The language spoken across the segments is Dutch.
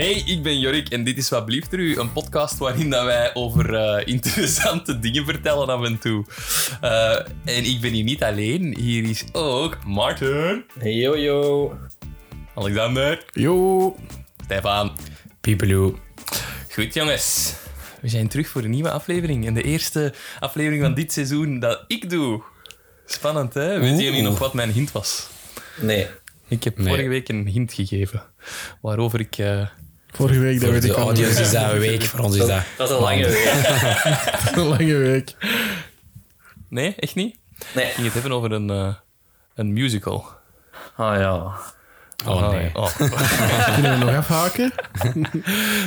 Hey, ik ben Jorik en dit is Wat Blieft er u, een podcast waarin dat wij over eh, interessante dingen vertellen af en toe. Eh, en ik ben hier niet alleen, hier is ook Martin, Hey, yo, yo. Alexander, Yo. Stefan. Pipeloe. Goed jongens, we zijn terug voor een nieuwe aflevering. En de eerste aflevering van dit seizoen dat ik doe. Spannend hè? Weten jullie nog wat mijn hint was? Nee. Ik heb Nee. vorige week een hint gegeven. Waarover ik... eh, Vorige week, dat weet de ik al. audio's is dat een week, voor ons is dat... Dat is een lange week. Een lange week. Nee, echt niet? Nee. Ik ging het hebben over een, eh, een musical. Ah ja. Oh nee. Oh. Kunnen we nog afhaken?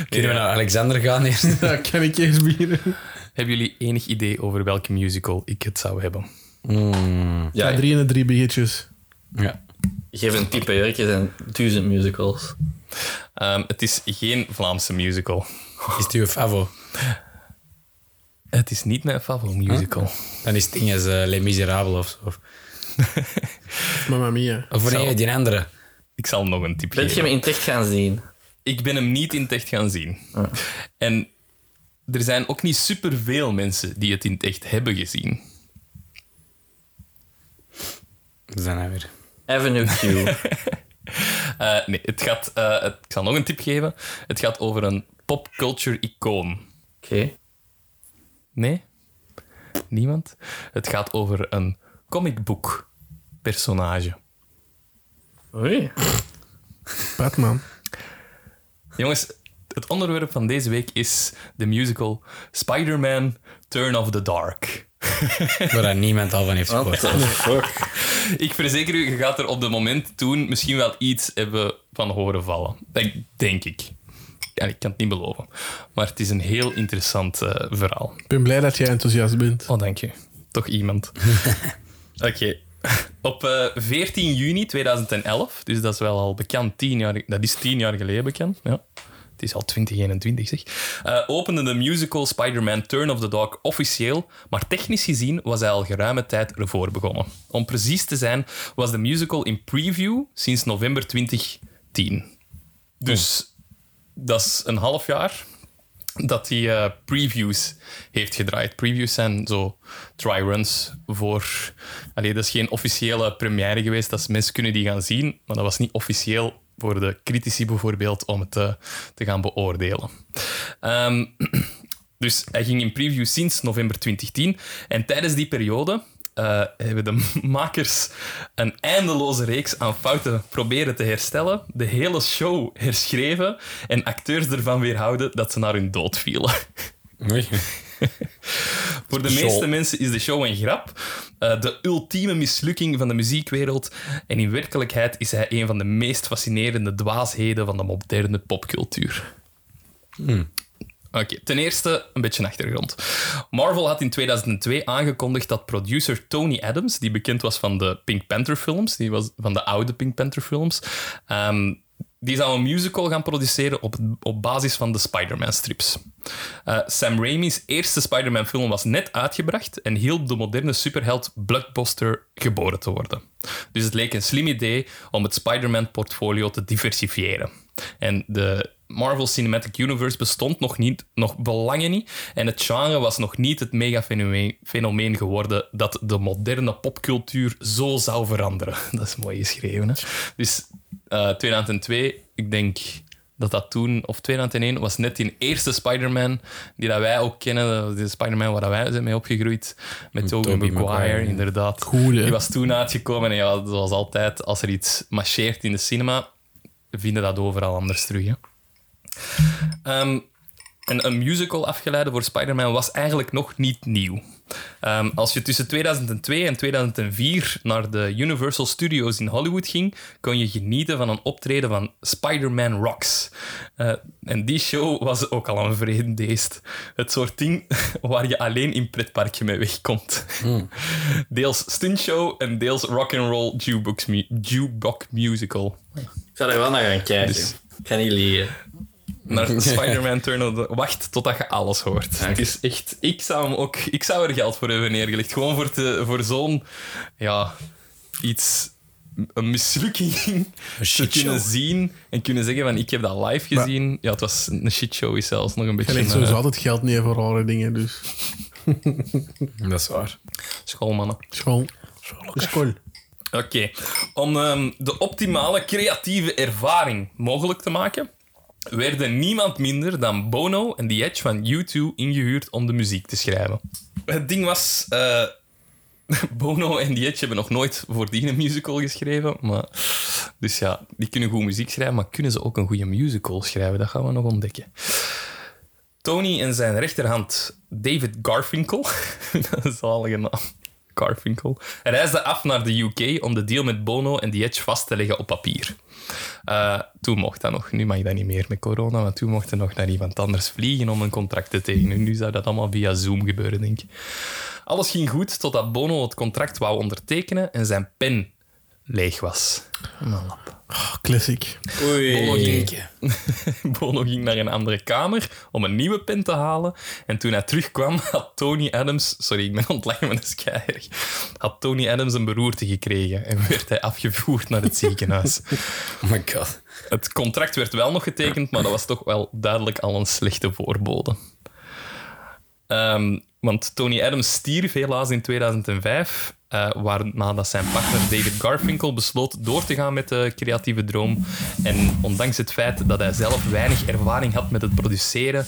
Kunnen we naar Alexander gaan eerst? Ja, kan ik eerst beginnen? Hebben jullie enig idee over welke musical ik het zou hebben? Mm, Ja, Ja, drie en de drie biertjes. ja. Geef een type Jurk, er zijn duizend musicals. Ehm, het is geen Vlaamse musical. Is het uw favo? Het is niet mijn favoriete musical. Dan is het ding als eh, Les Miserables of zo. Mamma mia. Of nee, die andere. Ik zal nog een tip Bent je hem in het echt gaan zien? Ik ben hem niet in het echt gaan zien. Ah. En er zijn ook niet superveel mensen die het in het echt hebben gezien. Dat zijn nou weer. Avenue Q. Eh, nee, het gaat, eh, het, ik zal nog een tip geven. Het gaat over een popculture icoon. Oké. Nee? Niemand? Het gaat over een comicbook personage. Oei. Batman. Jongens, het onderwerp van deze week is de musical Spider-Man Turn of the Dark. Waar daar niemand al van heeft gehoord. Ik verzeker u, je gaat er op de moment toen misschien wel iets hebben van horen vallen. Dat denk ik. Ja, ik kan het niet beloven. Maar het is een heel interessant eh, verhaal. Ik ben blij dat jij enthousiast bent. Oh, dank je. Toch iemand. Oké. Op eh, 14 juni 2011, dus dat is wel al bekend, tien jaar, dat is tien jaar geleden bekend. Ja. Het is al 2021, zeg. eh, opende de musical Spider-Man Turn of the Dog officieel, maar technisch gezien was hij al geruime tijd ervoor begonnen. Om precies te zijn, was de musical in preview sinds november 2010. Dus dat is een half jaar dat hij eh, previews heeft gedraaid. Previews zijn zo try-runs voor... Allee, dat is geen officiële première geweest. Dat mensen kunnen die gaan zien, maar dat was niet officieel voor de critici bijvoorbeeld om het te, te gaan beoordelen. Ehm, dus hij ging in preview sinds november 2010. En tijdens die periode eh, hebben de makers een eindeloze reeks aan fouten proberen te herstellen, de hele show herschreven en acteurs ervan weerhouden dat ze naar hun dood vielen. Oei. Voor de Show. meeste mensen is de show een grap, eh, de ultieme mislukking van de muziekwereld. En in werkelijkheid is hij een van de meest fascinerende dwaasheden van de moderne popcultuur. Oké, ten eerste een beetje achtergrond. Marvel had in 2002 aangekondigd dat producer Tony Adams, die bekend was van de Pink Panther films, die was van de oude Pink Panther films, ehm, die zou een musical gaan produceren op, op basis van de Spider-Man strips. Eh, Sam Raimi's eerste Spider-Man film was net uitgebracht en hielp de moderne superheld blockbuster geboren te worden. Dus het leek een slim idee om het Spider-Man portfolio te diversifiëren. En de Marvel Cinematic Universe bestond nog niet, nog belangen niet. En het genre was nog niet het mega-fenomeen fenomeen geworden dat de moderne popcultuur zo zou veranderen. Dat is mooi geschreven, hè? Dus eh 2002, ik denk dat dat toen, of 2001, was net die eerste Spider-Man die dat wij ook kennen. De Spider-Man waar wij zijn mee opgegroeid. Met Tobey Maguire, inderdaad. Cool, hè? Die was toen uitgekomen. En ja, zoals altijd, als er iets marcheert in de cinema, vinden dat overal anders terug. Hè? Ehm, en een musical afgeleide voor Spider-Man was eigenlijk nog niet nieuw. Ehm, als je tussen 2002 en 2004 naar de Universal Studios in Hollywood ging, kon je genieten van een optreden van Spider-Man Rocks. Eh, en die show was ook al een vreemdeest. Het soort ding waar je alleen in pretparkje mee wegkomt. Deels stuntshow en deels rock'n'roll jukebox, mu jukebox musical. Ik zou er wel naar gaan kijken. Dus- Ik ga niet liegen. Naar Spider-Man Turn of the... Wacht totdat je alles hoort. Het is echt... Ik zou, hem ook, ik zou er geld voor hebben neergelegd. Gewoon voor, te, voor zo'n... Ja, iets een mislukking te kunnen zien en kunnen zeggen van ik heb dat live Maar- gezien. Ja, het was een shitshow is zelfs nog een Je beetje legt een sowieso eh, altijd geld neer voor rare dingen, dus... Dat is waar. schoolmannen. School. School. Oké, om ehm, de optimale creatieve ervaring mogelijk te maken, werden niemand minder dan Bono en The Edge van U2 ingehuurd om de muziek te schrijven. Het ding was, eh, Bono en The Edge hebben nog nooit voordien een musical geschreven, maar, dus ja, die kunnen goed muziek schrijven, maar kunnen ze ook een goede musical schrijven? Dat gaan we nog ontdekken. Tony en zijn rechterhand David Garfinkel, dat is een zalige naam, Garfinkel, reisden af naar de UK om de deal met Bono en The Edge vast te leggen op papier. Eh, toen mocht dat nog. Nu mag dat niet meer met corona, maar toen mocht er nog naar iemand anders vliegen om een contract te tekenen. Nu zou dat allemaal via Zoom gebeuren, denk ik. Alles ging goed totdat Bono het contract wou ondertekenen en zijn pen leeg was. Oh, classic. Bono Oei. ging, Bono ging naar een andere kamer om een nieuwe pen te halen. En toen hij terugkwam, had Tony Adams... Sorry, ik ben ontleggen, maar dat is keihard. Had Tony Adams een beroerte gekregen en werd hij afgevoerd naar het ziekenhuis. Oh my god. Het contract werd wel nog getekend, maar dat was toch wel duidelijk al een slechte voorbode. Ehm, want Tony Adams stierf helaas in 2005, eh waarna dat zijn partner David Garfinkel besloot door te gaan met de creatieve droom. En ondanks het feit dat hij zelf weinig ervaring had met het produceren,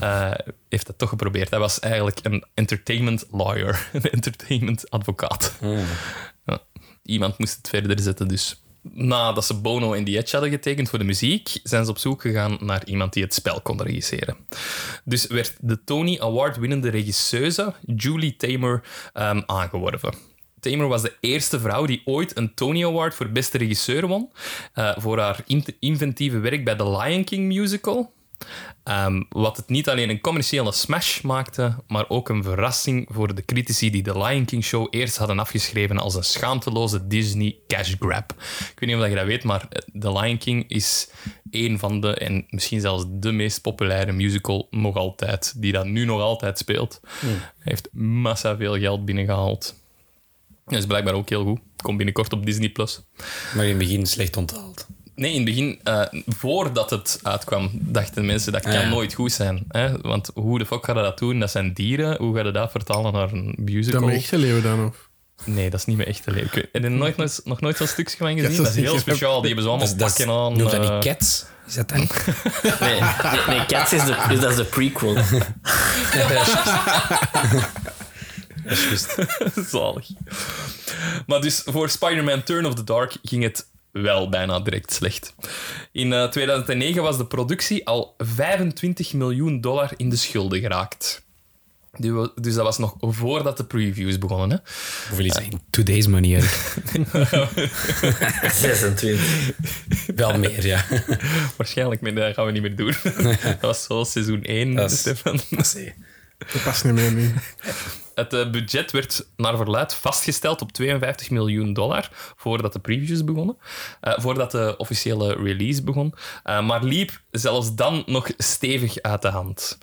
eh, heeft hij toch geprobeerd. Hij was eigenlijk een entertainment lawyer, een entertainment advocaat. Ja. Iemand moest het verder zetten, dus. Nadat ze Bono en The Edge hadden getekend voor de muziek, zijn ze op zoek gegaan naar iemand die het spel kon regisseren. Dus werd de Tony Award-winnende regisseuse Julie Taymor ehm, aangeworven. Taymor was de eerste vrouw die ooit een Tony Award voor beste regisseur won eh, voor haar in- inventieve werk bij The Lion King musical. Ehm, wat het niet alleen een commerciële smash maakte, maar ook een verrassing voor de critici die de Lion King show eerst hadden afgeschreven als een schaamteloze Disney cash grab. Ik weet niet of je dat weet, maar The Lion King is een van de, en misschien zelfs de meest populaire musical nog altijd, die dat nu nog altijd speelt. Hij heeft massa veel geld binnengehaald. Dat is blijkbaar ook heel goed. Komt binnenkort op Disney+. Plus. Maar in het begin slecht onthaald. Nee, in het begin, eh, voordat het uitkwam, dachten mensen dat kan Ah, ja. nooit goed zijn. Hè? Want hoe de fuck ga je dat doen? Dat zijn dieren. Hoe ga je dat vertalen naar een musical? Dat mijn echte leven dan, of? Nee, dat is niet mijn echte leven. Ik Heb nooit, nog- nog nooit zo'n stukje van gezien? dat dat is heel speciaal. Die hebben zo allemaal Dat is- dat is- pakken aan. Noemt dat eh, niet Cats? Is dat dan? Nee, nee, nee Cats is de, is, dat is de prequel. Zalig. Maar dus voor Spider-Man Turn of the Dark ging het wel bijna direct slecht. In eh, 2009 was de productie al 25 miljoen dollar in de schulden geraakt. Dus dat was nog voordat de previews begonnen. Hè? Hoeveel is dat in today's money? Erik? 26. Wel meer, ja. Waarschijnlijk, maar dat gaan we niet meer doen. dat was zo seizoen 1, Dat is- Stefan. Dat past niet meer nu. Het eh, budget werd naar verluid vastgesteld op 52 miljoen dollar voordat de previews begonnen, eh, voordat de officiële release begon, Eh, maar liep zelfs dan nog stevig uit de hand.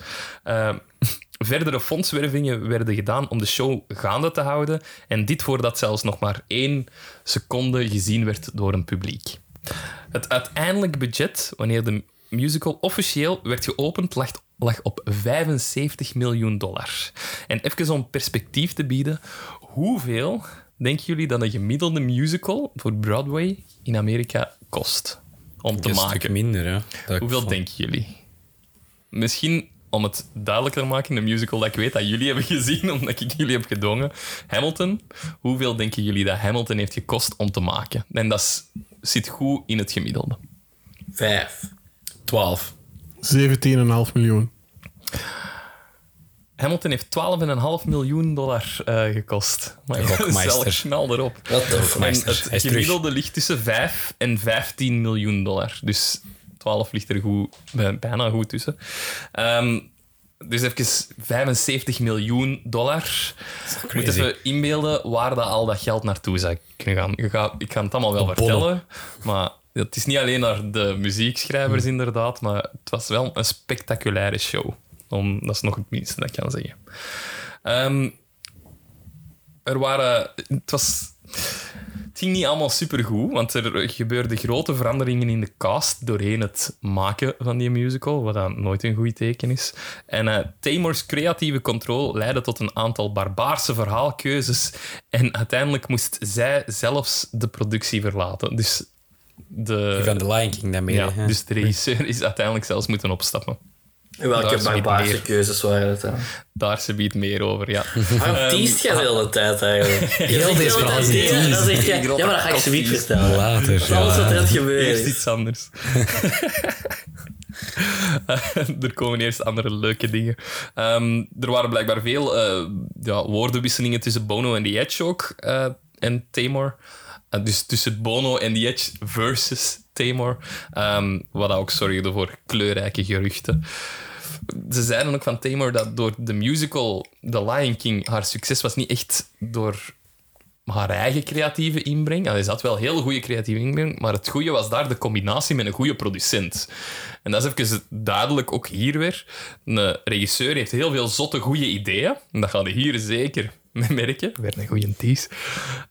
Verdere fondswervingen werden gedaan om de show gaande te houden en dit voordat zelfs nog maar één seconde gezien werd door een publiek. Het uiteindelijk budget, wanneer de musical officieel werd geopend, lag, lag op 75 miljoen dollar. En even om perspectief te bieden, hoeveel denken jullie dat een gemiddelde musical voor Broadway in Amerika kost om te Een maken? stuk minder. Dat ik Hoeveel vond. denken jullie? Misschien om het duidelijker te maken, een musical dat ik weet dat jullie hebben gezien, omdat ik jullie heb gedwongen. Hamilton. Hoeveel denken jullie dat Hamilton heeft gekost om te maken? En dat is- zit goed in het gemiddelde. Vijf. 12. 17,5 miljoen. Hamilton heeft 12,5 miljoen dollar eh, gekost. Maar Rockmeister. knal erop. Wat de fuck? En Meister, het gemiddelde ligt tussen 5 en 15 miljoen dollar. Dus 12 ligt er goed, bij- bijna goed tussen. Ehm, dus even 75 miljoen dollar. Je moet crazy. even inbeelden waar dat al dat geld naartoe zou kunnen gaan. Je gaat, ik ga het allemaal wel vertellen, maar het is niet alleen naar de muziekschrijvers Hmm. inderdaad, maar het was wel een spectaculaire show. Om, dat is nog het minste dat ik kan zeggen. Ehm, er waren... Het was... Het ging niet allemaal supergoed, want er gebeurden grote veranderingen in de cast doorheen het maken van die musical, wat dan nooit een goed teken is. En eh Taymor's creatieve controle leidde tot een aantal barbaarse verhaalkeuzes en uiteindelijk moest zij zelfs de productie verlaten. Dus de, Van The Lion King daarmee. ja, hè. dus de regisseur is uiteindelijk zelfs moeten opstappen. En welke barbaarse meer. keuzes waren het dan? Daar ze biedt meer over, ja. Waarom teest jij de hele tijd eigenlijk? Heel de deze verhaal is dan Ja, maar dat ga ik ze niet vertellen. Later. Alles wat er ja. gebeuren Eerst is. iets anders. er komen eerst andere leuke dingen. Ehm, er waren blijkbaar veel eh, ja, woordenwisselingen tussen Bono en The Edge ook. eh, en Tamor. Eh, dus tussen Bono en The Edge versus Tamor. Ehm, wat ook zorgde voor kleurrijke geruchten. Ze zeiden ook van Tamor dat door de musical The Lion King haar succes was niet echt door haar eigen creatieve inbreng. Allee, ze had wel heel goede creatieve inbreng, maar het goede was daar de combinatie met een goede producent. En dat is even duidelijk ook hier weer. Een regisseur heeft heel veel zotte goede ideeën. En dat gaat je hier zeker merken. Werd een goede tease.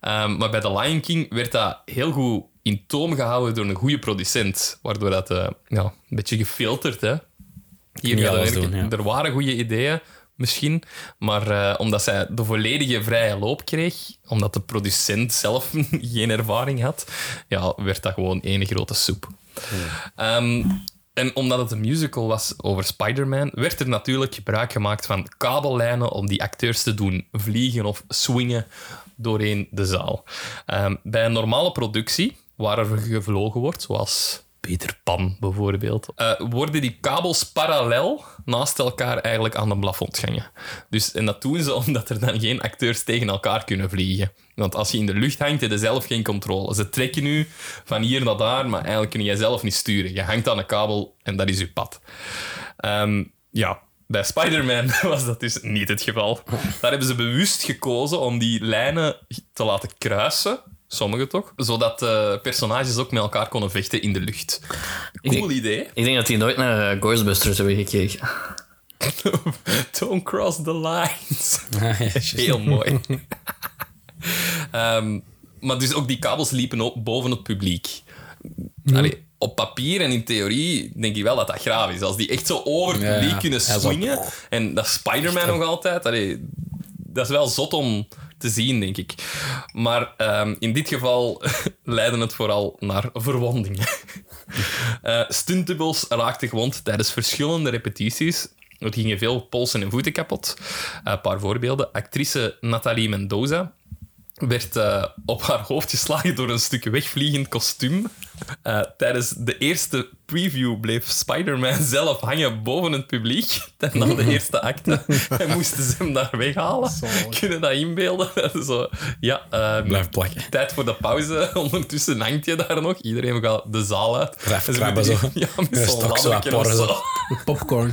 Ehm, maar bij The Lion King werd dat heel goed in toom gehouden door een goede producent. Waardoor dat eh, ja, een beetje gefilterd, hè. Hier werken. doen, ja. Er waren goede ideeën, misschien. Maar eh, omdat zij de volledige vrije loop kreeg, omdat de producent zelf geen ervaring had, ja, werd dat gewoon één grote soep. Ehm, en omdat het een musical was over Spider-Man, werd er natuurlijk gebruik gemaakt van kabellijnen om die acteurs te doen vliegen of swingen doorheen de zaal. Ehm, bij een normale productie, waar er gevlogen wordt, zoals Peter Pan bijvoorbeeld, eh, worden die kabels parallel naast elkaar eigenlijk aan de plafond hangen. Dus, en dat doen ze omdat er dan geen acteurs tegen elkaar kunnen vliegen. Want als je in de lucht hangt, heb je zelf geen controle. Ze trekken nu van hier naar daar, maar eigenlijk kun je zelf niet sturen. Je hangt aan een kabel en dat is je pad. Ehm, ja, bij Spider-Man was dat dus niet het geval. Daar hebben ze bewust gekozen om die lijnen te laten kruisen. Sommige toch? Zodat de personages ook met elkaar konden vechten in de lucht. Cool idee. Ik denk dat die nooit naar eh, Ghostbusters hebben gekeken. Don't cross the lines. Ah, ja. Heel mooi. Ehm, maar dus ook die kabels liepen op boven het publiek. Allee, op papier en in theorie denk ik wel dat dat graaf is. Als die echt zo over het publiek ja. kunnen swingen. En dat is Spider-Man nog altijd. Allee, dat is wel zot om te zien, denk ik. Maar ehm, in dit geval leidde het vooral naar verwondingen. Eh stuntables raakten gewond tijdens verschillende repetities. Er gingen veel polsen en voeten kapot. Eh, Een paar voorbeelden. Actrice Nathalie Mendoza werd eh, op haar hoofd geslagen door een stuk wegvliegend kostuum. Eh, tijdens de eerste preview bleef Spider-Man zelf hangen boven het publiek. Na de eerste acte. en moesten ze hem daar weghalen. Kunnen dat inbeelden? Zo, ja, eh, Blijf plakken. tijd voor de pauze. Ondertussen hangt je daar nog. Iedereen gaat de zaal uit. Blijf ze krabben zo. Ja, met zo'n zo. Popcorn.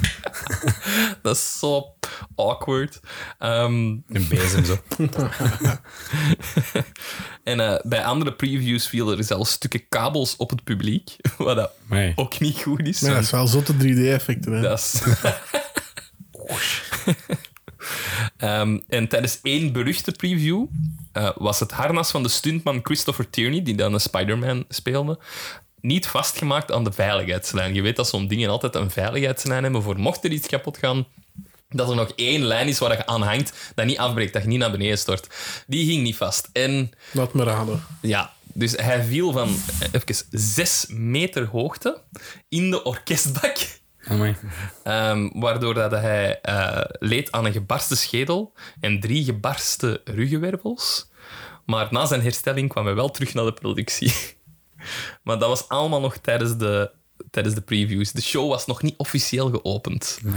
Dat is zo awkward. Ehm, Een bezem zo. en eh, bij andere previews vielen er zelfs stukken kabels op het publiek. Wat dat Nee. ook niet goed is. Maar dat is wel zotte 3D-effecten. hè. dat is- Ehm, en tijdens één beruchte preview eh, was het harnas van de stuntman Christopher Tierney, die dan een Spider-Man speelde, niet vastgemaakt aan de veiligheidslijn. Je weet dat zo'n dingen altijd een veiligheidslijn hebben voor mocht er iets kapot gaan, dat er nog één lijn is waar je aan hangt, dat niet afbreekt, dat je niet naar beneden stort. Die ging niet vast. En Laat me raden. ja, dus hij viel van even zes meter hoogte in de orkestbak. Ehm, waardoor dat hij eh, leed aan een gebarste schedel en drie gebarste ruggenwervels. Maar na zijn herstelling kwam hij wel terug naar de productie. maar dat was allemaal nog tijdens de, tijdens de previews. De show was nog niet officieel geopend. Er-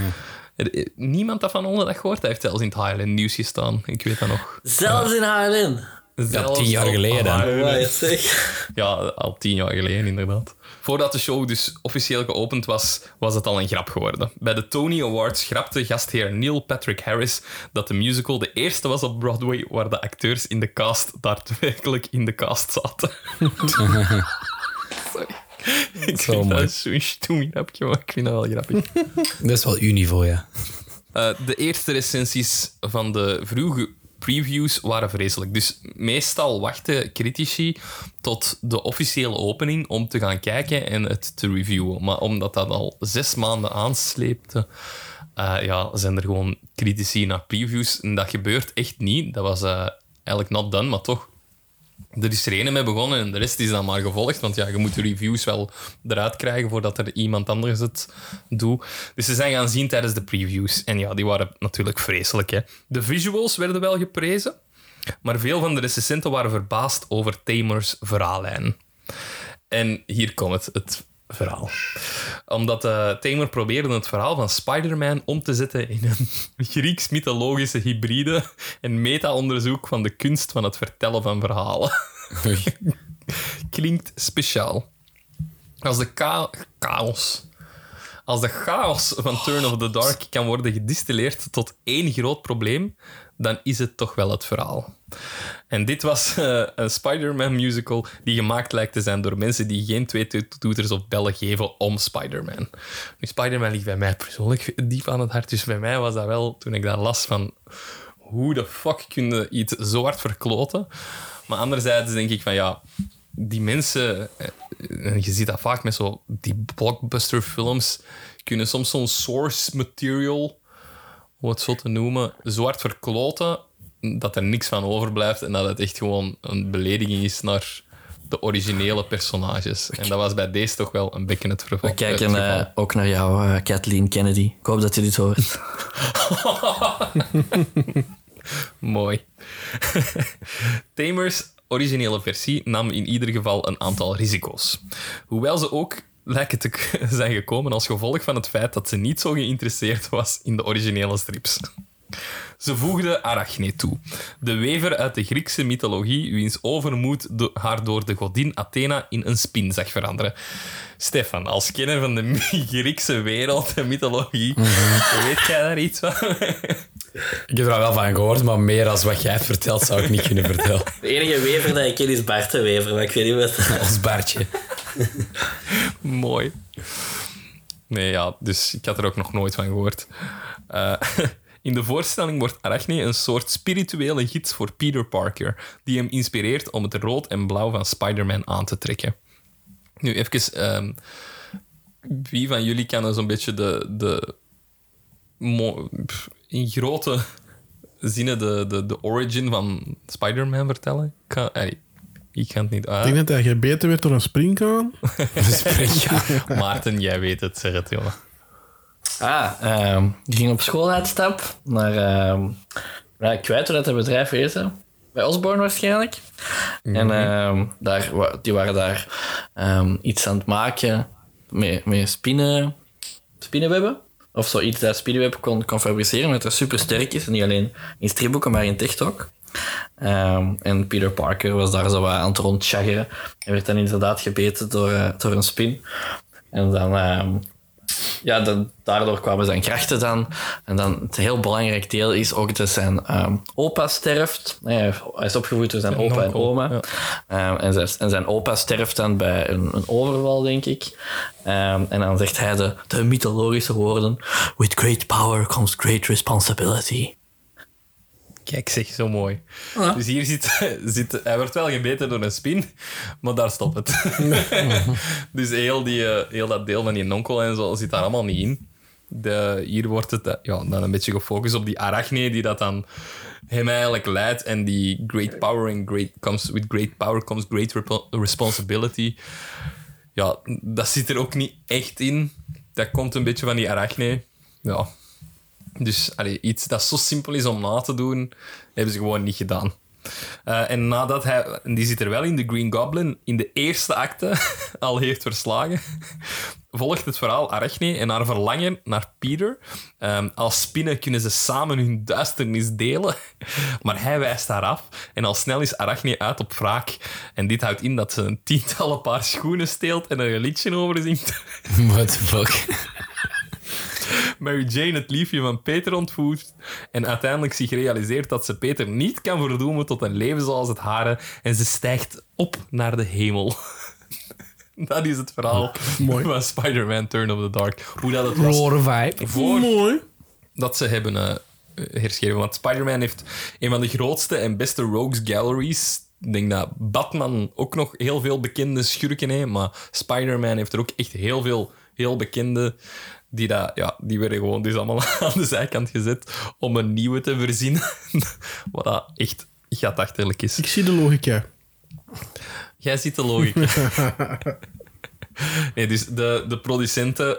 Niemand dat van onder dat gehoord. Hij heeft zelfs in het Highland News gestaan. Ik weet dat nog. Zelfs in HLN. Zelfs tien jaar geleden. Highland. Ja, al tien jaar geleden, inderdaad. Voordat de show dus officieel geopend was, was het al een grap geworden. Bij de Tony Awards grapte gastheer Neil Patrick Harris dat de musical de eerste was op Broadway waar de acteurs in de cast daadwerkelijk in de cast zaten. Sorry. Ik Zo vind mooi. dat zo'n stoem grapje, maar ik vind dat wel grappig. Dat is wel uw niveau, ja. Eh, de eerste recensies van de vroege previews waren vreselijk. Dus meestal wachten critici tot de officiële opening om te gaan kijken en het te reviewen. Maar omdat dat al zes maanden aansleepte, eh, ja, zijn er gewoon critici naar previews. En dat gebeurt echt niet. Dat was eh, eigenlijk not done, maar toch. Er is er ene mee begonnen en de rest is dan maar gevolgd. Want ja, je moet de reviews wel eruit krijgen voordat er iemand anders het doet. Dus ze zijn gaan zien tijdens de previews. En ja, die waren natuurlijk vreselijk. Hè. De visuals werden wel geprezen. Maar veel van de recensenten waren verbaasd over Tamers verhaallijn. En hier komt het, het verhaal. Omdat eh Tamer probeerde het verhaal van Spider-Man om te zetten in een Grieks-mythologische hybride en meta-onderzoek van de kunst van het vertellen van verhalen. Klinkt speciaal. Als de cha- chaos... Als de chaos van Turn of the Dark kan worden gedistilleerd tot één groot probleem, dan is het toch wel het verhaal. En dit was eh, een Spider-Man musical die gemaakt lijkt te zijn door mensen die geen twee to- toeters of bellen geven om Spider-Man. Spider-Man ligt bij mij persoonlijk diep aan het hart, dus bij mij was dat wel, toen ik dat las, van hoe de fuck kun je iets zo hard verkloten? Maar anderzijds denk ik van ja, die mensen, eh, en je ziet dat vaak met zo die blockbuster films, kunnen soms zo'n source material, om het zo te noemen, zo hard verkloten dat er niks van overblijft en dat het echt gewoon een belediging is naar de originele personages. En dat was bij deze toch wel een beetje het verval. We kijken eh, ook naar jou, eh, Kathleen Kennedy. Ik hoop dat je dit hoort. Mooi. Tamers originele versie nam in ieder geval een aantal risico's. Hoewel ze ook lijken te zijn gekomen als gevolg van het feit dat ze niet zo geïnteresseerd was in de originele strips. Ze voegde Arachne toe, de wever uit de Griekse mythologie, wiens overmoed haar door de godin Athena in een spin zag veranderen. Stefan, als kenner van de Griekse wereld en mythologie, weet jij daar iets van? Ik heb er wel van gehoord, maar meer als wat jij hebt verteld zou ik niet kunnen vertellen. De enige wever dat ik ken is Bart de Wever, maar ik weet niet wat. Als Bartje. Mooi. Nee, ja, dus ik had er ook nog nooit van gehoord. Eh, in de voorstelling wordt Arachne een soort spirituele gids voor Peter Parker, die hem inspireert om het rood en blauw van Spider-Man aan te trekken. Nu, even... ehm, wie van jullie kan zo'n beetje de... de in grote zinnen de, de, de origin van Spider-Man vertellen? Ik ga, ey, ik ga het niet uit. Ik denk dat hij gebeten werd door een springkaan. Maarten, jij weet het, zeg het, jongen. Ah, ehm, die ging op schooluitstap naar... ik weet hoe dat het bedrijf heette. Bij Osborne waarschijnlijk. En ehm, daar, die waren daar ehm, iets aan het maken met, met spinnen, spinnenwebben. Of zoiets dat spinnenweb kon, kon fabriceren, omdat dat super sterk is. En niet alleen in stripboeken, maar in. Ehm, en Peter Parker was daar zo aan het rondchaggeren. Hij werd dan inderdaad gebeten door, eh, door een spin. En dan... ja, dan, daardoor kwamen zijn krachten dan. En dan het heel belangrijk deel is ook dat zijn ehm, opa sterft. Nee, hij is opgevoed door zijn opa en oma. ja. Ehm, en, zijn, en zijn opa sterft dan bij een, een overval, denk ik. Ehm, en dan zegt hij de, de mythologische woorden: With great power comes great responsibility. Kijk, zeg, zo mooi. Dus hier zit, zit... Hij wordt wel gebeten door een spin, maar daar stopt het. dus heel, die, eh, heel dat deel van die nonkel en zo zit daar allemaal niet in. De, hier wordt het eh, ja, dan een beetje gefocust op die arachne die dat dan hem eigenlijk leidt. En die great power and great comes with great power comes great responsibility. Ja, dat zit er ook niet echt in. Dat komt een beetje van die arachne. Ja, dus iets dat zo simpel is om na te doen, hebben ze gewoon niet gedaan. Eh, en nadat hij, die zit er wel in, de Green Goblin, in de eerste acte al heeft verslagen, volgt het verhaal Arachne en haar verlangen naar Peter. Ehm, als spinnen kunnen ze samen hun duisternis delen, maar hij wijst haar af. En al snel is Arachne uit op wraak. En dit houdt in dat ze een tientallen paar schoenen steelt en er een liedje over zingt. What the fuck? Mary Jane het liefje van Peter ontvoert en uiteindelijk zich realiseert dat ze Peter niet kan verdoemen tot een leven zoals het hare en ze stijgt op naar de hemel. Dat is het verhaal Mooi. van Spider-Man Turn of the Dark. Hoe dat het was Roar vibe. voor Mooi. dat ze hebben eh, herschreven. Want Spider-Man heeft een van de grootste en beste rogues galleries. Ik denk dat Batman ook nog heel veel bekende schurken heeft, maar Spider-Man heeft er ook echt heel veel heel bekende die, dat, ja, die werden gewoon dus allemaal aan de zijkant gezet om een nieuwe te verzinnen. Wat dat echt gatachterlijk is. Ik zie de logica. Jij ziet de logica. nee, dus de, de producenten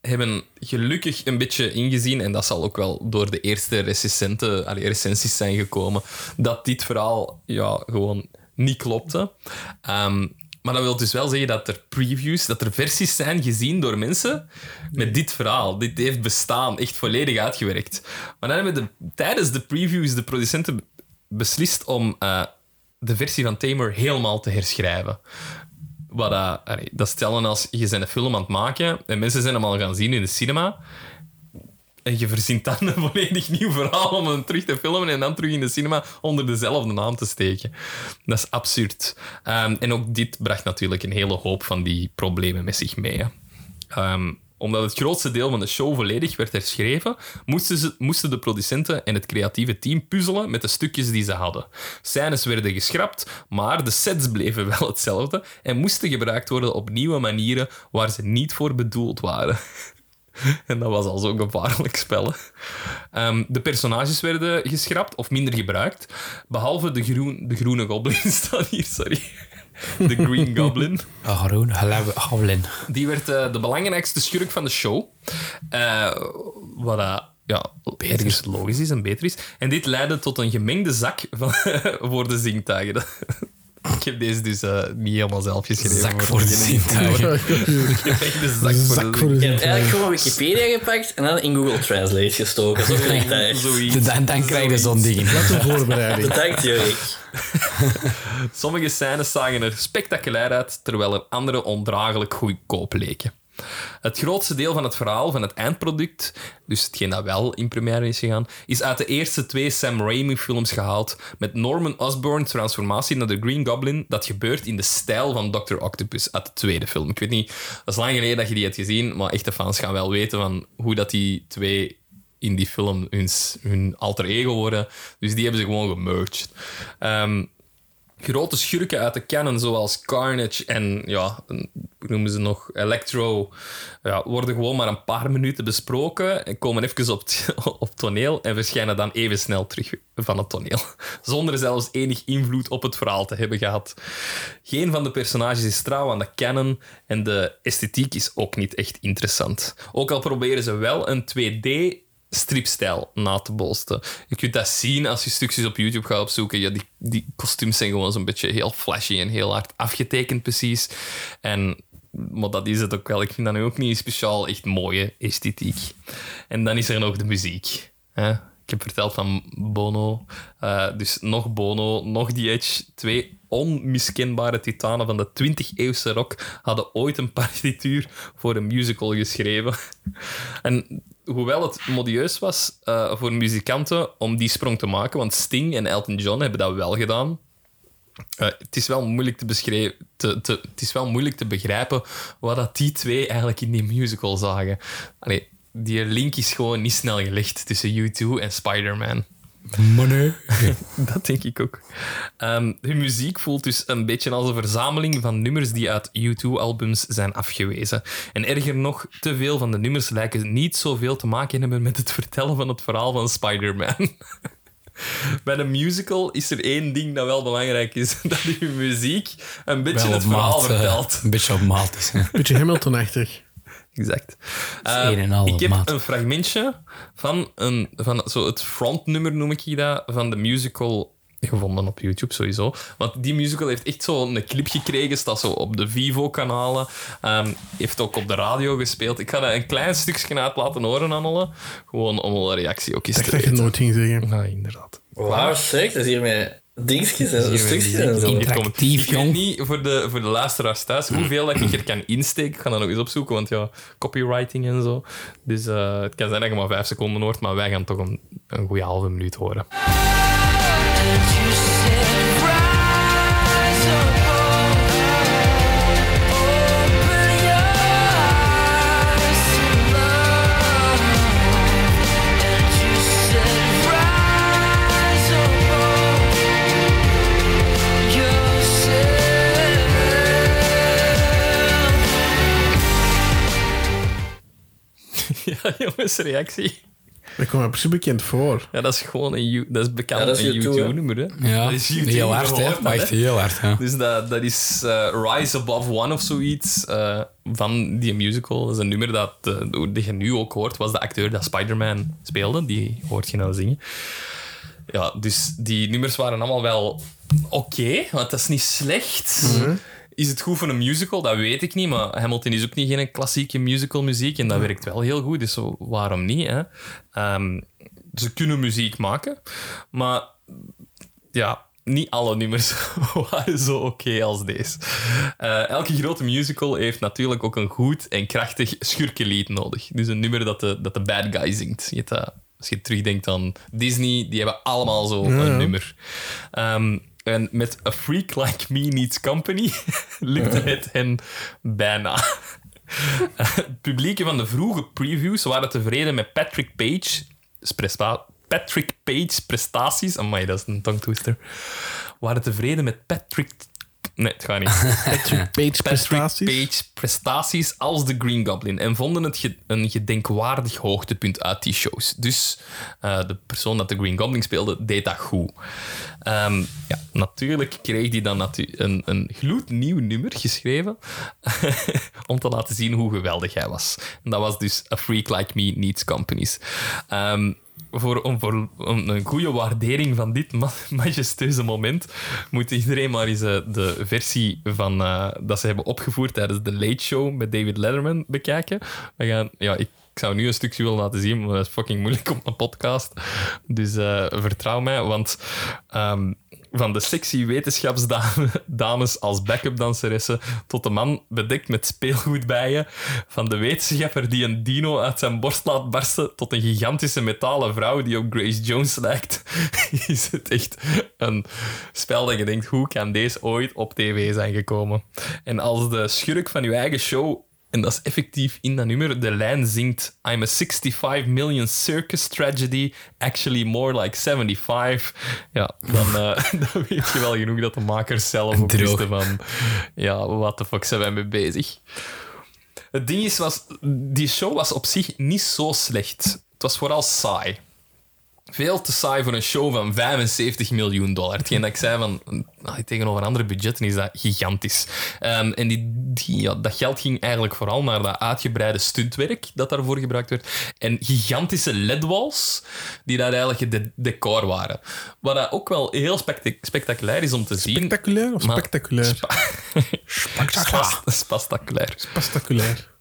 hebben gelukkig een beetje ingezien, en dat zal ook wel door de eerste recensenten, allee, recensies zijn gekomen, dat dit verhaal ja, gewoon niet klopte. Ehm, maar dat wil dus wel zeggen dat er previews, dat er versies zijn gezien door mensen met dit verhaal. Dit heeft bestaan, echt volledig uitgewerkt. Maar dan hebben de, tijdens de previews de producenten beslist om eh, de versie van Tamer helemaal te herschrijven. Wat allee, dat stellen als je bent een film aan het maken en mensen zijn hem al gaan zien in de cinema. En je verzint dan een volledig nieuw verhaal om hem terug te filmen en dan terug in de cinema onder dezelfde naam te steken. Dat is absurd. Ehm, en ook dit bracht natuurlijk een hele hoop van die problemen met zich mee. Ehm, omdat het grootste deel van de show volledig werd herschreven, moesten, ze, moesten de producenten en het creatieve team puzzelen met de stukjes die ze hadden. Scènes werden geschrapt, maar de sets bleven wel hetzelfde en moesten gebruikt worden op nieuwe manieren waar ze niet voor bedoeld waren. En dat was al zo'n gevaarlijk spel. Ehm, de personages werden geschrapt of minder gebruikt. Behalve de, groen, de groene goblin staat hier, sorry. De Green Goblin. Oh, Groen, Goblin. Die werd eh, de belangrijkste schurk van de show. Eh, wat dat, ja, ergens logisch is en beter is. En dit leidde tot een gemengde zak van, voor de zintuigen. Ik heb deze dus eh, niet helemaal zelf geschreven. Zak voor de zintuigen. Gemengde zak, voor Zak de voor de Ik heb zintuigen. eigenlijk gewoon Wikipedia gepakt en dan in Google Translate gestoken. Zo klinkt dat echt. Zoiets. Dan, dan krijg je zo'n ding. Wat een voorbereiding. Bedankt, Jorik. Sommige scènes zagen er spectaculair uit, terwijl er andere ondraaglijk goedkoop leken. Het grootste deel van het verhaal, van het eindproduct, dus hetgeen dat wel in première is gegaan, is uit de eerste twee Sam Raimi-films gehaald, met Norman Osborn's transformatie naar de Green Goblin, dat gebeurt in de stijl van Dr. Octopus uit de tweede film. Ik weet niet, dat is lang geleden dat je die hebt gezien, maar echte fans gaan wel weten van hoe dat die twee in die film hun, hun alter ego worden. Dus die hebben ze gewoon gemerged. Ehm, grote schurken uit de canon, zoals Carnage en ja, noemen ze nog, Electro, ja, worden gewoon maar een paar minuten besproken en komen even op, op toneel en verschijnen dan even snel terug van het toneel. Zonder zelfs enig invloed op het verhaal te hebben gehad. Geen van de personages is trouw aan de canon en de esthetiek is ook niet echt interessant. Ook al proberen ze wel een 2D stripstijl na te boosten. Je kunt dat zien als je stukjes op YouTube gaat opzoeken. Ja, die, die kostuums zijn gewoon zo'n beetje heel flashy en heel hard afgetekend precies. En, maar dat is het ook wel. Ik vind dat nu ook niet speciaal echt mooie esthetiek. En dan is er nog de muziek. Hè? Ik heb verteld van Bono. Eh, dus nog Bono, nog The Edge. Twee onmiskenbare titanen van de 20e-eeuwse rock hadden ooit een partituur voor een musical geschreven. En hoewel het modieus was eh, voor muzikanten om die sprong te maken, want Sting en Elton John hebben dat wel gedaan. Eh, het is wel moeilijk te. Te, te, het is wel moeilijk te begrijpen wat dat die twee eigenlijk in die musical zagen. Die link is gewoon niet snel gelegd tussen U2 en Spider-Man. Money. Dat denk ik ook. Ehm, hun muziek voelt dus een beetje als een verzameling van nummers die uit U2-albums zijn afgewezen. En erger nog, te veel van de nummers lijken niet zoveel te maken hebben met het vertellen van het verhaal van Spider-Man. Bij een musical is er één ding dat wel belangrijk is: dat je muziek een beetje het verhaal maat. eh, vertelt. een beetje op maat is. hè. Beetje Hamilton-achtig. Exact. is Eh, een en al ik heb maat. een fragmentje van, een, van zo het frontnummer, noem ik je dat, van de musical gevonden op YouTube sowieso. Want die musical heeft echt zo een clip gekregen, staat zo op de Vivo-kanalen. Ehm, heeft ook op de radio gespeeld. Ik ga dat een klein stukje uit laten horen aan alle. Gewoon om een reactie ook eens Ik te dacht dat je het weten. nooit ging zeggen. Ja, inderdaad. Wauw, sick. Dat is hier met dingetjes en Hier stukjes en zo. hier Interactief, Ik weet niet voor de, voor de luisteraars thuis hoeveel dat ik er kan insteken. Ik ga dat nog eens opzoeken, want ja, copywriting en zo. Dus eh, het kan zijn dat je maar vijf seconden hoort, maar wij gaan toch een, een goede halve minuut horen. jongensreactie. Dat komt me precies bekend voor. Ja, dat is gewoon een, dat is bekend Ja, dat is een U2, hè? YouTube-nummer. hè. Ja, dat is YouTube, heel hard, hè. dat, echt heel hard, ja. Dus dat, dat is eh, Rise Above One of zoiets eh, van die musical. Dat is een nummer dat, dat je nu ook hoort, was de acteur dat Spider-Man speelde. Die hoort je nou zingen. Ja, dus die nummers waren allemaal wel oké, want dat is niet slecht. Is het goed voor een musical? Dat weet ik niet, maar Hamilton is ook niet geen klassieke musical muziek en dat werkt wel heel goed, dus waarom niet? Hè? Ehm, ze kunnen muziek maken, maar ja, niet alle nummers waren zo oké als deze. Eh, elke grote musical heeft natuurlijk ook een goed en krachtig schurkenlied nodig. Dus een nummer dat de, dat de bad guy zingt. Je hebt dat, als je terugdenkt aan Disney, die hebben allemaal zo een ja. nummer. Ehm, en met A Freak Like Me Needs Company lukte het hen bijna. Het van de vroege previews waren tevreden met Patrick presta- Patrick Page's prestaties. Amai, dat is een tongtwister. Waren tevreden met Patrick... Nee, het gaat niet. Patrick Page prestaties. Page prestaties als de Green Goblin en vonden het ge- een gedenkwaardig hoogtepunt uit die shows. Dus eh, de persoon dat de Green Goblin speelde, deed dat goed. Ehm, ja, natuurlijk kreeg hij dan natu- een, een gloednieuw nummer geschreven om te laten zien hoe geweldig hij was. En dat was dus A Freak Like Me Needs Companies. Ehm, voor, om, voor om een goede waardering van dit ma- majestueuze moment moet iedereen maar eens eh, de versie van, eh, dat ze hebben opgevoerd tijdens de Late Show met David Letterman bekijken. We gaan, ja, ik, ik zou nu een stukje willen laten zien, maar dat is fucking moeilijk op een podcast. Dus eh, vertrouw mij, want ehm, van de sexy wetenschapsdames als backup danseressen tot de man bedekt met speelgoedbijen, van de wetenschapper die een dino uit zijn borst laat barsten tot een gigantische metalen vrouw die op Grace Jones lijkt, is het echt een spel dat je denkt, hoe kan deze ooit op tv zijn gekomen? En als de schurk van je eigen show en dat is effectief in dat nummer. De lijn zingt: I'm a 65 million circus tragedy, actually more like 75. Ja, dan, eh, dan weet je wel genoeg dat de makers zelf Droog. wisten van... Ja, wat de fuck zijn wij mee bezig? Het ding is, was, die show was op zich niet zo slecht. Het was vooral saai. Veel te saai voor een show van 75 miljoen dollar. Hetgeen dat ik zei van... nou, tegenover andere budgetten is dat gigantisch. Ehm, en die, die, ja, dat geld ging eigenlijk vooral naar dat uitgebreide stuntwerk dat daarvoor gebruikt werd. En gigantische ledwalls die daar eigenlijk het de- decor waren. Wat dat ook wel heel spectac- spectaculair is om te zien. Spectaculair of spectaculair? Spectaculair. Spectaculair. Spectaculair.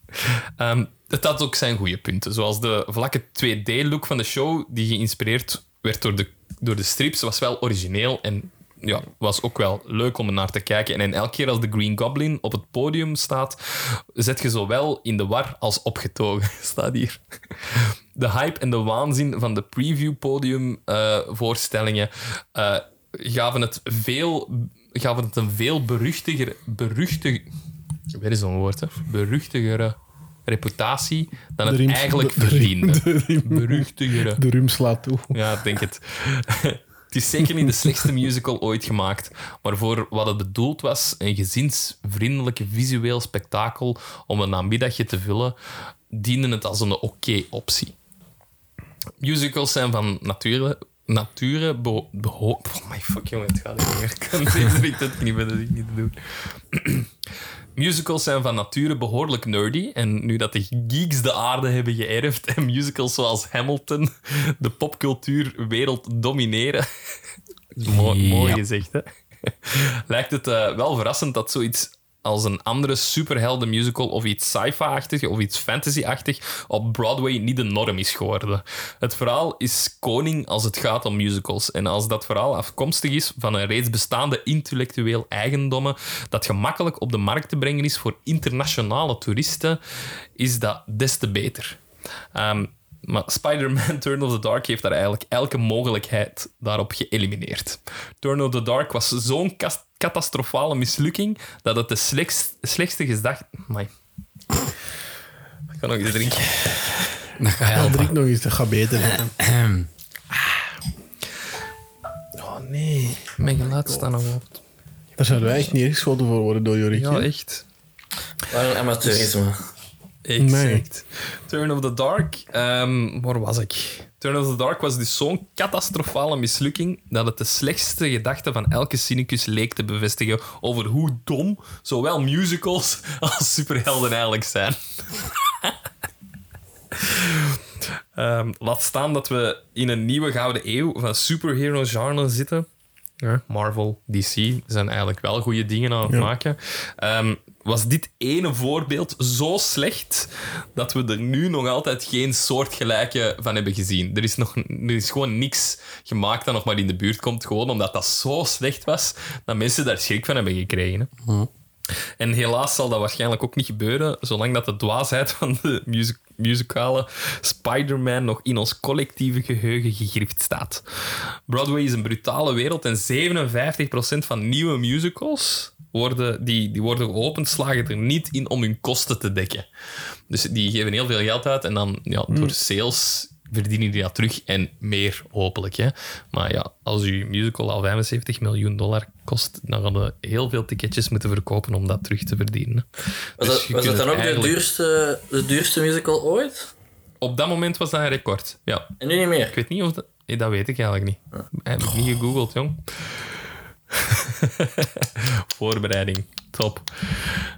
Ehm, het had ook zijn goede punten. Zoals de vlakke 2D-look van de show, die geïnspireerd werd door de, door de strips, was wel origineel en ja, was ook wel leuk om er naar te kijken. En elke keer als de Green Goblin op het podium staat, zet je zowel in de war als opgetogen. Staat hier. De hype en de waanzin van de preview-podium-voorstellingen eh, gaven het veel... Gaven het een veel beruchtiger, beruchtig, weer is woord, hè? Beruchtigere reputatie dan het eigenlijk verdiende. de riem- Beruchtigere. De rum slaat toe. Ja, ik denk het. Het is zeker niet de slechtste musical ooit gemaakt, maar voor wat het bedoeld was, een gezinsvriendelijke visueel spektakel om een namiddagje te vullen, diende het als een oké optie. Musicals zijn van nature, nature beho... beho- oh my fuck, jongen, het gaat niet meer. Ik kan deze richt het niet meer, dat niet doen. Musicals zijn van nature behoorlijk nerdy. En nu dat de geeks de aarde hebben geërfd en musicals zoals Hamilton de popcultuurwereld domineren. mooi, Ja. mooi gezegd, hè? Lijkt het eh, wel verrassend dat zoiets als een andere superhelden musical of iets sci-fi-achtig of iets fantasy-achtig op Broadway niet de norm is geworden. Het verhaal is koning als het gaat om musicals. En als dat verhaal afkomstig is van een reeds bestaande intellectueel eigendommen dat gemakkelijk op de markt te brengen is voor internationale toeristen, is dat des te beter. Ehm, maar Spider-Man Turn of the Dark heeft daar eigenlijk elke mogelijkheid daarop geëlimineerd. Turn of the Dark was zo'n catastrofale mislukking dat het de slechtst, slechtste gedacht... Amai. Ik kan nog eens drinken. Dat gaat Ja, helpen. drink nog eens, dat gaat beter. Oh nee, mijn geluid staat nog op. Daar zouden wij echt niet ingeschoten voor worden door Jorik. Ja, echt. Wat een amateurisme. Exact. Turn of the Dark. Ehm, waar was ik? Turn of the Dark was dus zo'n catastrofale mislukking dat het de slechtste gedachte van elke cynicus leek te bevestigen over hoe dom zowel musicals als superhelden eigenlijk zijn. Ehm, laat staan dat we in een nieuwe gouden eeuw van superhero-genre zitten. Ja, Marvel, DC zijn eigenlijk wel goede dingen aan het maken. Ehm, was dit ene voorbeeld zo slecht dat we er nu nog altijd geen soortgelijke van hebben gezien. Er is, nog, er is gewoon niks gemaakt dat nog maar in de buurt komt, gewoon omdat dat zo slecht was dat mensen daar schrik van hebben gekregen. hè. En helaas zal dat waarschijnlijk ook niet gebeuren, zolang dat de dwaasheid van de music- muzikale Spider-Man nog in ons collectieve geheugen gegrift staat. Broadway is een brutale wereld en 57% van nieuwe musicals worden, die, die worden geopend, slagen er niet in om hun kosten te dekken. Dus die geven heel veel geld uit en dan ja, door sales verdienen die dat terug en meer hopelijk. Hè. Maar ja, als uw musical al 75 miljoen dollar kost, dan gaan we heel veel ticketjes moeten verkopen om dat terug te verdienen. Was, Dus dat, je was dat kunt dan ook het de duurste, de duurste musical ooit? Op dat moment was dat een record. Ja. En nu niet meer? Ik weet niet of dat... Nee, dat weet ik eigenlijk niet. Heb ik niet gegoogeld, jong. Voorbereiding. Top.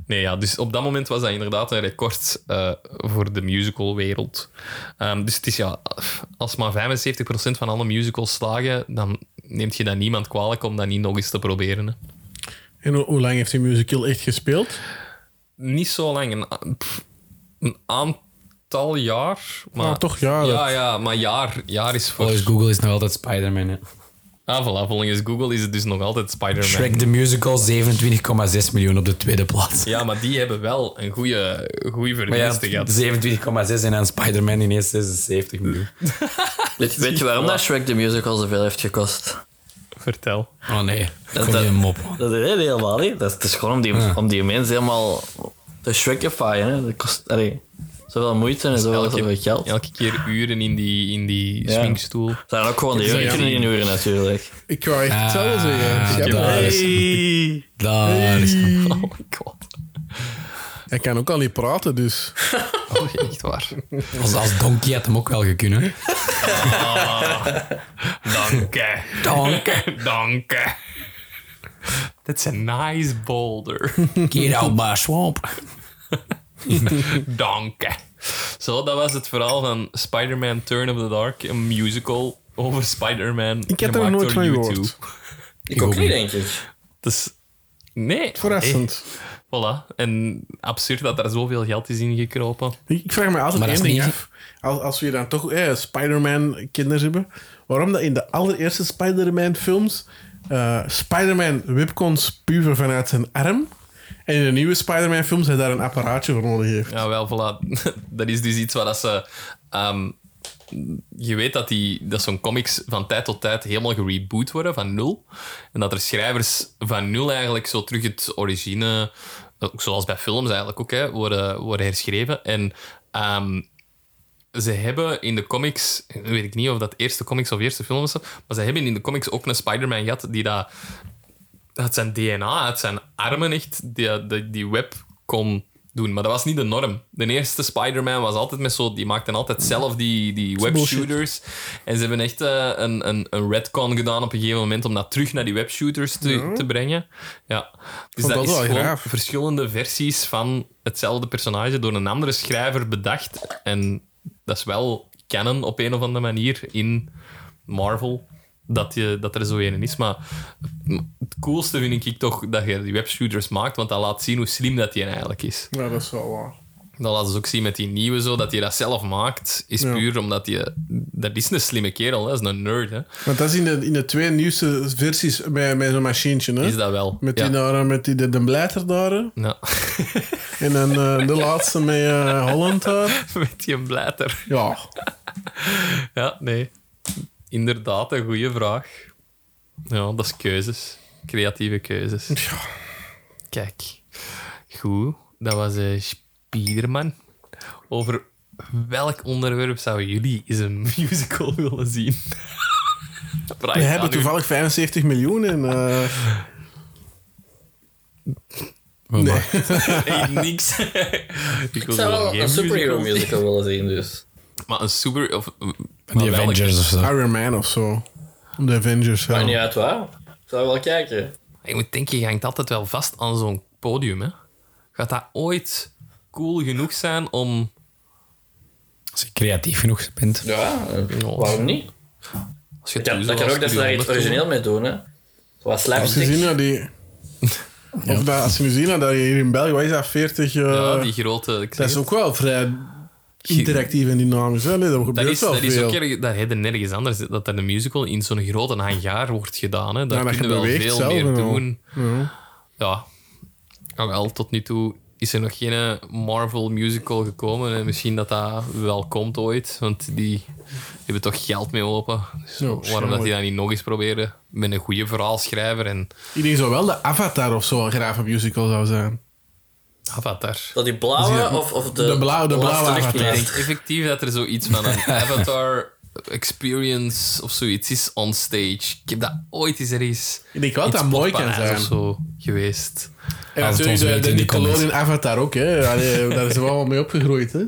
Nee, ja, dus op dat moment was dat inderdaad een record eh, voor de musicalwereld. Ehm dus het is ja, als maar 75% van alle musicals slagen, dan neemt je dat niemand kwalijk om dat niet nog eens te proberen. Hè. En hoe, hoe lang heeft die musical echt gespeeld? Niet zo lang, een, a- pff, een aantal jaar. Maar, Ah, toch jaren. Ja, ja, maar jaar, jaar is voor... Volgens Google is nog altijd Spider-Man. Ah, voilà, volgens Google is het dus nog altijd Spider-Man. Shrek the Musical, 27,6 miljoen op de tweede plaats. Ja, maar die hebben wel een goede, goede Maar ja, verdienste gehad. 27,6 en dan Spider-Man ineens 76 miljoen. Weet, weet je waarom dat Shrek de musical zoveel heeft gekost? Vertel. Oh nee, Dat- niet een mop. Dat is helemaal niet. Dat is, het is gewoon om die, om die mensen helemaal te. Hè. Dat kost allee, zoveel moeite en zoveel, zoveel geld. Elke keer uren in die, in die Ja. sminkstoel. zijn ook gewoon die Ja. uren in uren natuurlijk. Ik wou echt Ah, hetzelfde zeggen. Ja, daar is- Hey. Daar is Oh my god. Hij kan ook al niet praten, dus... Oh, echt waar. Als, als Donkey had hem ook wel gekunnen. Dank je. Dank Dank je. That's a nice boulder. Get out my swamp. Dank je. Zo, dat was het verhaal van Spider-Man Turn of the Dark. Een musical over Spider-Man. Ik heb er nooit van U2. gehoord. Ik ook niet, denk ik. Dus, nee. Verrassend. Voilà. En absurd dat er zoveel geld is ingekropen. Ik ik vraag me altijd één ding af. Als, als we dan toch eh, Spider-Man-kinderen hebben, waarom dat in de allereerste Spider-Man-films eh, Spider-Man whip kon spuwen vanuit zijn arm en in de nieuwe Spider-Man-films hij daar een apparaatje voor nodig heeft. Ja, wel, voilà. Dat is dus iets waar dat ze... ehm, je weet dat, die, dat zo'n comics van tijd tot tijd helemaal gereboot worden, van nul. En dat er schrijvers van nul eigenlijk zo terug het origine... ook Zoals bij films eigenlijk ook, worden, worden herschreven. En ehm, ze hebben in de comics... Weet ik niet of dat eerste comics of eerste films was, maar ze hebben in de comics ook een Spider-Man gehad die dat uit zijn DNA, uit zijn armen echt, die, die, die web kon doen. Maar dat was niet de norm. De eerste Spider-Man was altijd met zo... Die maakten altijd zelf die, die webshooters. En ze hebben echt eh, een, een, een retcon gedaan op een gegeven moment om dat terug naar die webshooters te, te brengen. Ja. Dus dat, dat is gewoon graaf. verschillende versies van hetzelfde personage door een andere schrijver bedacht. En dat is wel canon op een of andere manier in Marvel dat, je, dat er zo een is. Maar het coolste vind ik toch dat je die webshooters maakt, want dat laat zien hoe slim dat die eigenlijk is. Ja, dat is wel waar. Dat laten ze ook zien met die nieuwe zo, dat hij dat zelf maakt, is Ja. puur omdat hij... Dat is een slimme kerel, hè. dat is een nerd. Hè. Want dat is in de, in de twee nieuwste versies met, met zo'n machientje, hè? Is dat wel. Met die, ja. daar, met die de, de blijter daar. Ja. En dan eh, de laatste met eh, Holland daar. met die blijter. Ja, Ja, nee. Inderdaad, een goede vraag. Ja, dat is keuzes. Creatieve keuzes. Ja. Kijk. Goed, dat was eh Spiderman. Over welk onderwerp zouden jullie eens een musical willen zien? We hebben toevallig 75 miljoen en... eh, Nee. Echt niks. ik Ik zou zo wel een superhero musical. musical willen zien, dus. Maar een super... Of, Die maar welke? Avengers of zo. Iron Man of zo. De Avengers. ja. Maakt niet uit waar. Ik zou wel kijken. Je moet denken, je hangt altijd wel vast aan zo'n podium. Hè? Gaat dat ooit cool genoeg zijn om... Als je creatief genoeg bent. Ja, eh, waarom niet? Als je Ja, dat kan ook dat ze daar iets origineel mee doen, hè. Zoals Als je slapstick. ziet dat die... Of dat, als je nu ziet dat je hier in België, wat is dat, 40... eh, Ja, die grote... ik dat is ook wel vrij interactief en dynamisch. Hè? Nee, dat Dat gebeurt is, wel dat is ook erg, dat heb je nergens anders. Dat er een musical in zo'n grote hangar wordt gedaan. Hè. Daar Ja, dat kun je je wel veel meer al. doen. Ja. Ja. Nou, wel, tot nu toe is er nog geen Marvel musical gekomen. En misschien dat dat wel komt ooit. Want die hebben toch geld mee open. Dus waarom dat die dat niet nog eens proberen? Met een goede verhaalschrijver en Ik denk zo wel de Avatar of zo een graaf musical zou zijn. Avatar. Dat die blauwe of, of de, de blauwe- de blauwe Avatar. Ik denk effectief dat er zoiets van een Avatar experience of zoiets is on stage. Ik heb dat ooit eens ergens... Ik denk wel dat mooi kan zijn. Of zo geweest. En natuurlijk ons de, Nickelodeon Avatar ook. Hè. Allee, daar is wel wel mee opgegroeid. Hè.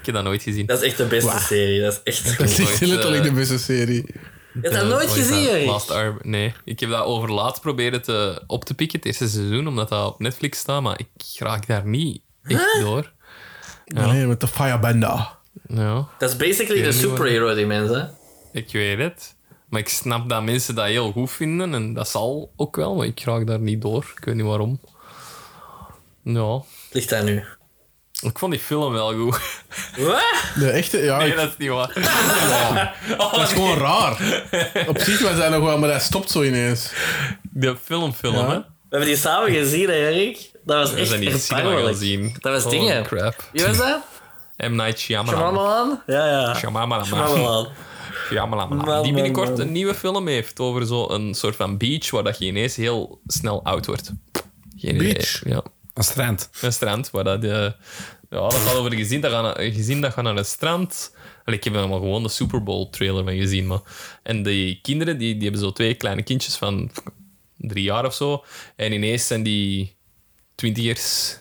Ik heb dat nooit gezien. Dat is echt de beste serie. Dat is echt... Dat is letterlijk eh, de beste serie. Je hebt dat nooit Ooit gezien, Erik? Last Arb- Nee, ik heb dat over laatst proberen te, op te pikken, het eerste seizoen, omdat dat op Netflix staat, maar ik raak daar niet echt door. Nee, met de Firebender. Ja, Dat is basically de superhero, die mensen. ik weet het. Maar ik snap dat mensen dat heel goed vinden en dat zal ook wel, maar ik raak daar niet door. Ik weet niet waarom. Ja, Ligt daar nu. Ik vond die film wel goed. Wat? De echte, ja. Nee, ik- dat is niet waar. dat is gewoon raar. Op zich was dat nog wel, maar dat stopt zo ineens. De filmfilm, Ja. hè? We hebben die samen gezien, hè, Erik. Dat was We echt zijn die in cinema gaan erbarmelijk. zien. Dat was Holy dingen. crap. Wie was dat? M. Night Shyamalan. Shyamalan? Ja, ja. Shyamalan. Shyamalan. Shyamalan. Man, Die binnenkort man, man. een nieuwe film heeft over zo'n soort van beach waar dat je ineens heel snel oud wordt. Geen Beach? idee. Ja. Een strand. Een strand waar dat... eh, ja, dat gaat over een gezin dat gaat, een gezin dat gaat naar een strand. Allee, ik heb er maar gewoon de Super Bowl trailer van gezien. Maar. En die kinderen die, die hebben zo twee kleine kindjes van drie jaar of zo. En ineens zijn die twintigers...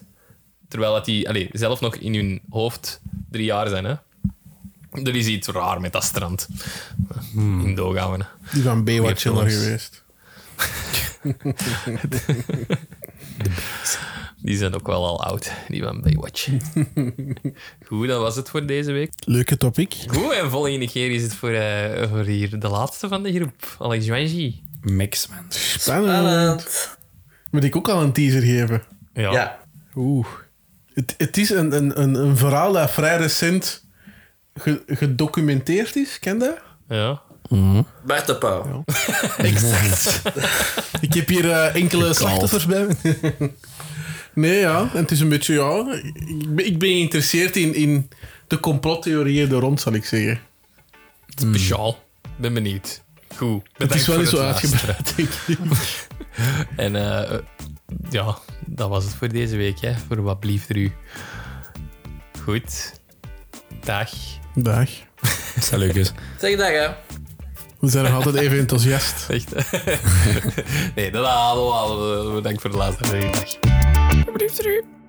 Terwijl dat die allee, zelf nog in hun hoofd drie jaar zijn. Hè. Er is iets raar met dat strand. In Dogaven. Die van Baywatch geweest. Die zijn ook wel al oud, die van Baywatch. Goed, dat was het voor deze week. Leuke topic. Goed, en volgende keer is het voor, eh, voor hier de laatste van de groep. Alex Joanji. Mix, man. Spannend. Spannend. Moet ik ook al een teaser geven? Ja. Ja. Oeh. Het, het is een, een, een, een verhaal dat vrij recent ge- gedocumenteerd is. Ken je dat? ja. Bart de Pauw. Exact. ik heb hier eh, enkele slachtoffers bij me. Nee, ja. En het is een beetje, ja... Ik ben, ik ben geïnteresseerd in, in de complottheorieën er rond, zal ik zeggen. Speciaal. Ben benieuwd. Goed. Het is wel niet zo uitgebreid, denk ik. En eh, ja, dat was het voor deze week. Hè. Voor wat blieft er u. Goed. Dag. Dag. Salutjes. Zeg dag, hè. We zijn nog altijd even enthousiast. Echt. nee, dat halen we. Bedankt voor de laatste. Dag.